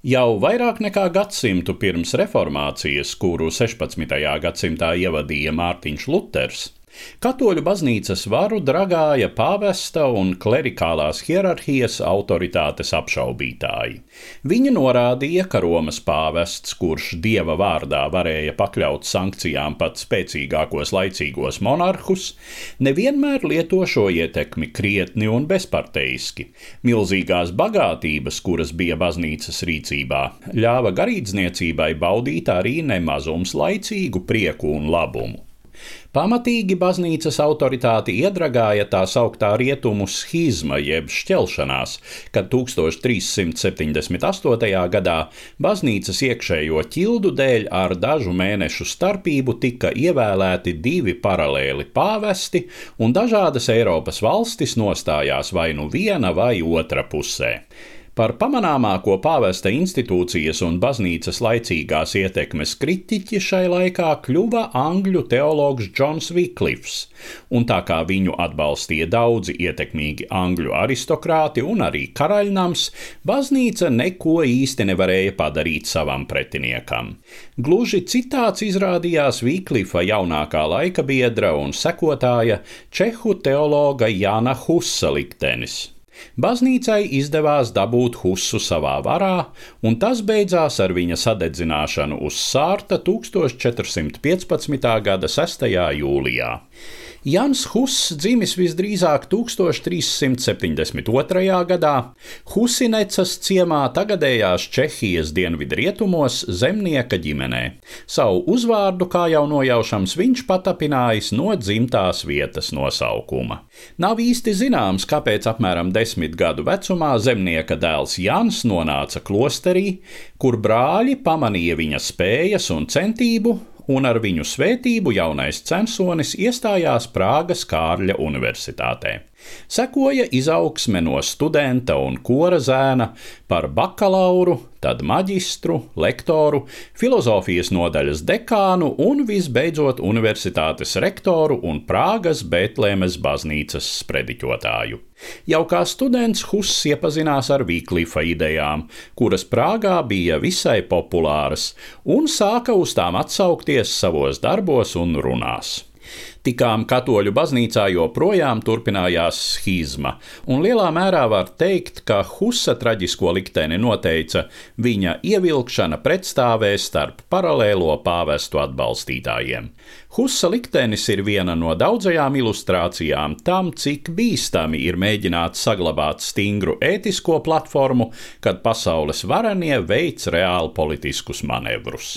Jau vairāk nekā gadsimtu pirms reformācijas, kuru 16. gadsimtā ievadīja Mārtiņš Luters, Katoļu baznīcas varu dragāja pāvesta un klerikālās hierarhijas autoritātes apšaubītāji. Viņi norādīja, ka Romas pāvests, kurš dieva vārdā varēja pakļaut sankcijām pat spēcīgākos laicīgos monarhus, nevienmēr lieto šo ietekmi krietni un bezparteiski. Milzīgās bagātības, kuras bija baznīcas rīcībā, ļāva garīdzniecībai baudīt arī nemazums laicīgu prieku un labumu. Pamatīgi baznīcas autoritāti iedragāja tā sauktā rietumu schizma jeb šķelšanās, kad 1378. gadā baznīcas iekšējo ķildu dēļ ar dažu mēnešu starpību tika ievēlēti divi paralēli pāvesti, un dažādas Eiropas valstis nostājās vai nu viena vai otra pusē. Par pamanāmāko pāvesta institūcijas un baznīcas laicīgās ietekmes kritiķi šai laikā kļuva angļu teologs Džons Viklifs, un tā kā viņu atbalstīja daudzi ietekmīgi angļu aristokrāti un arī karaļnams, baznīca neko īsti nevarēja padarīt savam pretiniekam. Gluži citāds izrādījās Viklifa jaunākā laika biedra un sekotāja čehu teologa Jāna Husa liktenis. Baznīcai izdevās dabūt Husu savā varā, un tas beidzās ar viņa sadedzināšanu uz sārta 1415. gada 6. jūlijā. Jans Huss dzimis visdrīzāk 1372. gadā Husinecas ciemā tagadējās Čehijas dienvidrietumos zemnieka ģimenē. Savu uzvārdu, kā jau nojaušams, viņš patapinājis no dzimtās vietas nosaukuma. Nav īsti zināms, kāpēc apmēram desmit gadu vecumā zemnieka dēls Jans nonāca klosterī, kur brāļi pamanīja viņa spējas un centību un ar viņu svētību jaunais censonis iestājās Prāgas Kārļa Universitātē. Sekoja izaugsme no studenta un kora zēna par bakalauru, tad maģistru, lektoru, filozofijas nodaļas dekānu un visbeidzot universitātes rektoru un Prāgas Betlēmes baznīcas sprediķotāju. Jau kā students Huss iepazinās ar Vīklifa idejām, kuras Prāgā bija visai populāras, un sāka uz tām atsaukties savos darbos un runās. Tikām katoļu baznīcā joprojām turpinājās schizma, un lielā mērā var teikt, ka Husa traģisko likteni noteica viņa ievilkšana pretstāvē starp paralēlo pāvestu atbalstītājiem. Husa liktenis ir viena no daudzajām ilustrācijām tam, cik bīstami ir mēģināt saglabāt stingru ētisko platformu, kad pasaules varenie veic reāli politiskus manevrus.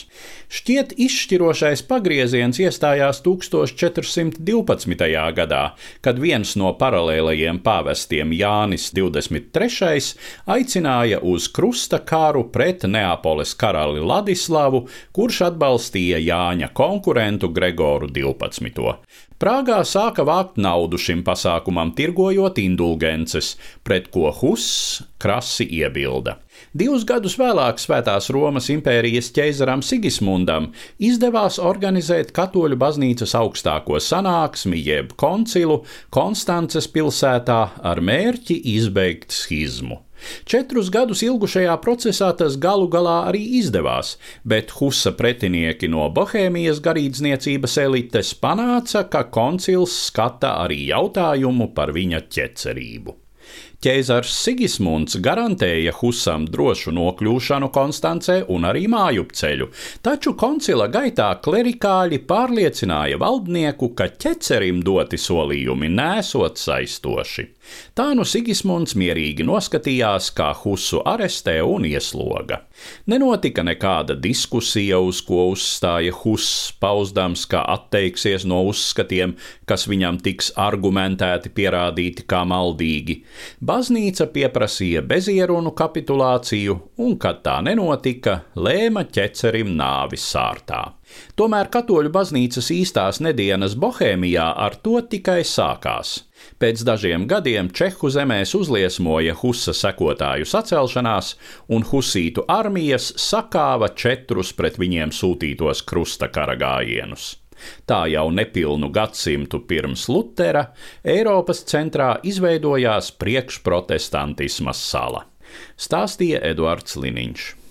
Šķiet, izšķirošais pagrieziens iestājās 1400. 1612. gadā, kad viens no paralēlajiem pāvestiem Jānis 23. aicināja uz krusta kāru pret Neapoles karali Ladislavu, kurš atbalstīja Jāņa konkurentu Gregoru 12. Prāgā sāka vākt naudu šim pasākumam, tirgojot indulgences, pret ko Huss krasi iebilda. Divus gadus vēlāk Svētās Romas impērijas ķeizaram Sigismundam izdevās organizēt katoļu baznīcas augstāko sanāksmi jeb koncilu Konstances pilsētā ar mērķi izbeigt schizmu. Četrus gadus ilgušajā procesā tas galu galā arī izdevās, bet Husa pretinieki no Bohēmijas garīdzniecības elites panāca, ka koncils skata arī jautājumu par viņa ķecerību. Ķēzars Sigismunds garantēja Husam drošu nokļūšanu Konstancē un arī mājupceļu, taču koncila gaitā klerikāļi pārliecināja valdnieku, ka ķecerim doti solījumi nesot saistoši. Tā nu Sigismunds mierīgi noskatījās, kā Husu arestē un iesloga. Nenotika nekāda diskusija, uz ko uzstāja Huss, pauzdams, ka atteiksies no uzskatiem, kas viņam tiks argumentēti pierādīti kā maldīgi. Baznīca pieprasīja bezierunu kapitulāciju, un, kad tā nenotika, lēma ķecerim nāvi sārtā. Tomēr katoļu baznīcas īstās nedēļas Bohēmijā ar to tikai sākās. Pēc dažiem gadiem Čehu zemēs uzliesmoja Husa sekotāju sacelšanās, un Husītu armijas sakāva četrus pret viņiem sūtītos krusta kara gājienus. Tā jau nepilnu gadsimtu pirms Lutera Eiropas centrā izveidojās priekšprotestantisma sala. Stāstīja Eduards Liniņš.